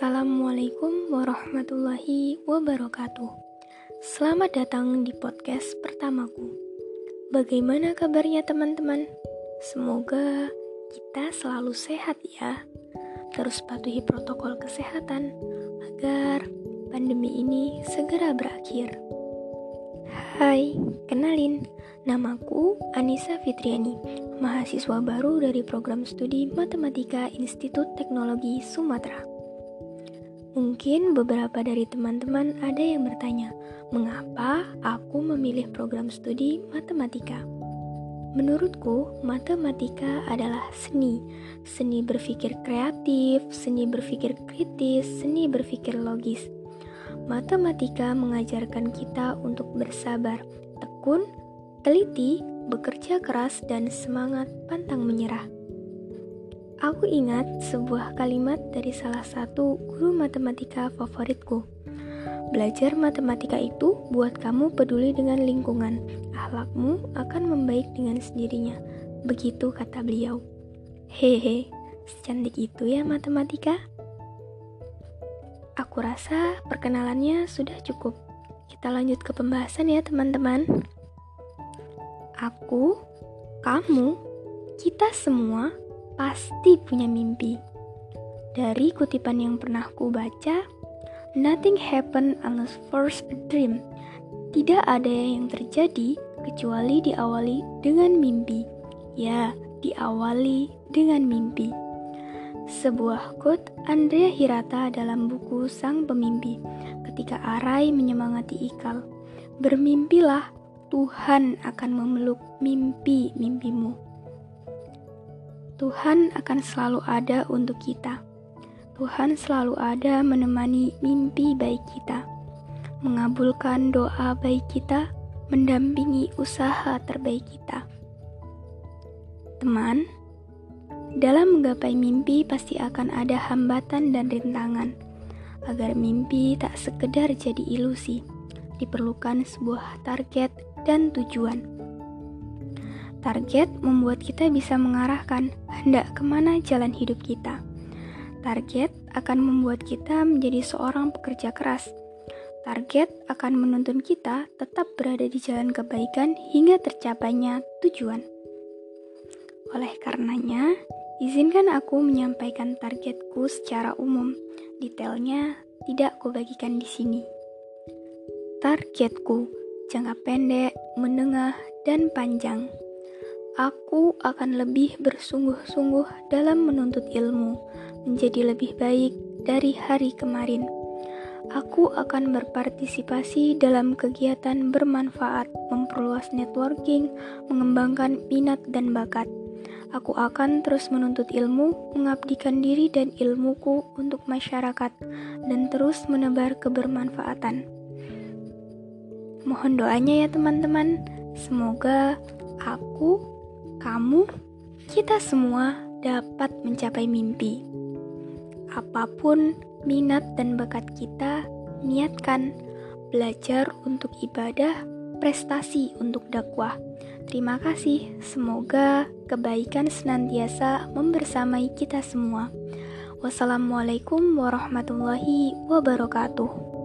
Assalamualaikum warahmatullahi wabarakatuh. Selamat datang di podcast pertamaku. Bagaimana kabarnya teman-teman? Semoga kita selalu sehat ya. Terus patuhi protokol kesehatan agar pandemi ini segera berakhir. Hai, kenalin, namaku Anissa Fitriani, mahasiswa baru dari program studi Matematika Institut Teknologi Sumatera. Mungkin beberapa dari teman-teman ada yang bertanya, mengapa aku memilih program studi matematika? Menurutku, matematika adalah seni. Seni berpikir kreatif, seni berpikir kritis, seni berpikir logis. Matematika mengajarkan kita untuk bersabar, tekun, teliti, bekerja keras, dan semangat pantang menyerah. Aku ingat sebuah kalimat dari salah satu guru matematika favoritku. Belajar matematika itu buat kamu peduli dengan lingkungan. Ahlakmu akan membaik dengan sendirinya. Begitu kata beliau. Hehe, secantik itu ya matematika. Aku rasa perkenalannya sudah cukup. Kita lanjut ke pembahasan ya teman-teman. Aku, kamu, kita semua pasti punya mimpi. Dari kutipan yang pernah ku baca, nothing happen unless first a dream. Tidak ada yang terjadi kecuali diawali dengan mimpi. Ya, diawali dengan mimpi. Sebuah quote Andrea Hirata dalam buku Sang Pemimpi ketika Arai menyemangati Ikal. Bermimpilah, Tuhan akan memeluk mimpi-mimpimu. Tuhan akan selalu ada untuk kita. Tuhan selalu ada menemani mimpi baik kita, mengabulkan doa baik kita, mendampingi usaha terbaik kita. Teman, dalam menggapai mimpi pasti akan ada hambatan dan rintangan. Agar mimpi tak sekedar jadi ilusi, diperlukan sebuah target dan tujuan Target membuat kita bisa mengarahkan hendak ke mana jalan hidup kita. Target akan membuat kita menjadi seorang pekerja keras. Target akan menuntun kita tetap berada di jalan kebaikan hingga tercapainya tujuan. Oleh karenanya, izinkan aku menyampaikan targetku secara umum. Detailnya tidak kubagikan di sini. Targetku jangka pendek, menengah, dan panjang aku akan lebih bersungguh-sungguh dalam menuntut ilmu, menjadi lebih baik dari hari kemarin. Aku akan berpartisipasi dalam kegiatan bermanfaat, memperluas networking, mengembangkan minat dan bakat. Aku akan terus menuntut ilmu, mengabdikan diri dan ilmuku untuk masyarakat, dan terus menebar kebermanfaatan. Mohon doanya ya, teman-teman. Semoga aku kamu, kita semua dapat mencapai mimpi. Apa pun minat dan bakat kita, niatkan belajar untuk ibadah, prestasi untuk dakwah. Terima kasih, semoga kebaikan senantiasa membersamai kita semua. Wassalamualaikum warahmatullahi wabarakatuh.